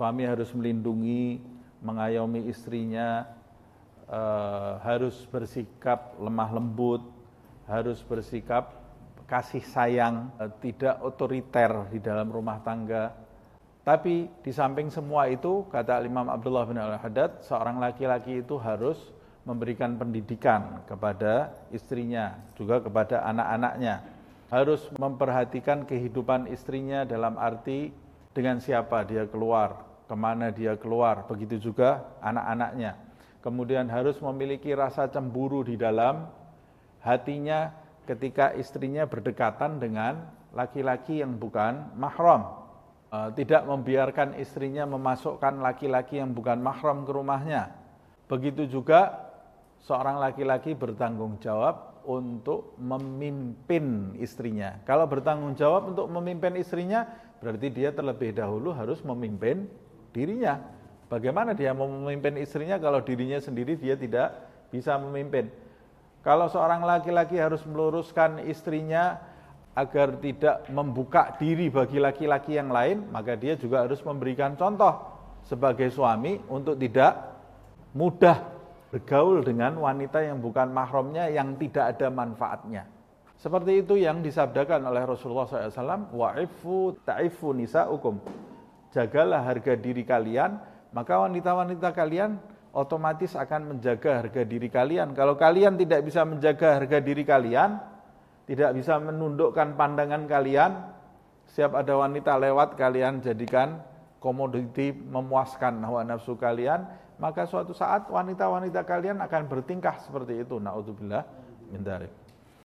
suami harus melindungi, mengayomi istrinya, eh, harus bersikap lemah lembut, harus bersikap kasih sayang, eh, tidak otoriter di dalam rumah tangga. Tapi di samping semua itu, kata Imam Abdullah bin Al-Haddad, seorang laki-laki itu harus memberikan pendidikan kepada istrinya, juga kepada anak-anaknya. Harus memperhatikan kehidupan istrinya dalam arti dengan siapa dia keluar, ke mana dia keluar, begitu juga anak-anaknya. Kemudian harus memiliki rasa cemburu di dalam hatinya ketika istrinya berdekatan dengan laki-laki yang bukan mahram. Eh, tidak membiarkan istrinya memasukkan laki-laki yang bukan mahram ke rumahnya. Begitu juga seorang laki-laki bertanggung jawab untuk memimpin istrinya. Kalau bertanggung jawab untuk memimpin istrinya, Berarti dia terlebih dahulu harus memimpin dirinya. Bagaimana dia mau memimpin istrinya kalau dirinya sendiri dia tidak bisa memimpin? Kalau seorang laki-laki harus meluruskan istrinya agar tidak membuka diri bagi laki-laki yang lain, maka dia juga harus memberikan contoh sebagai suami untuk tidak mudah bergaul dengan wanita yang bukan mahramnya yang tidak ada manfaatnya. Seperti itu yang disabdakan oleh Rasulullah SAW, wa'ifu ta'ifu nisa'ukum. Jagalah harga diri kalian, maka wanita-wanita kalian otomatis akan menjaga harga diri kalian. Kalau kalian tidak bisa menjaga harga diri kalian, tidak bisa menundukkan pandangan kalian, siap ada wanita lewat kalian jadikan komoditi memuaskan hawa nafsu kalian, maka suatu saat wanita-wanita kalian akan bertingkah seperti itu. Naudzubillah min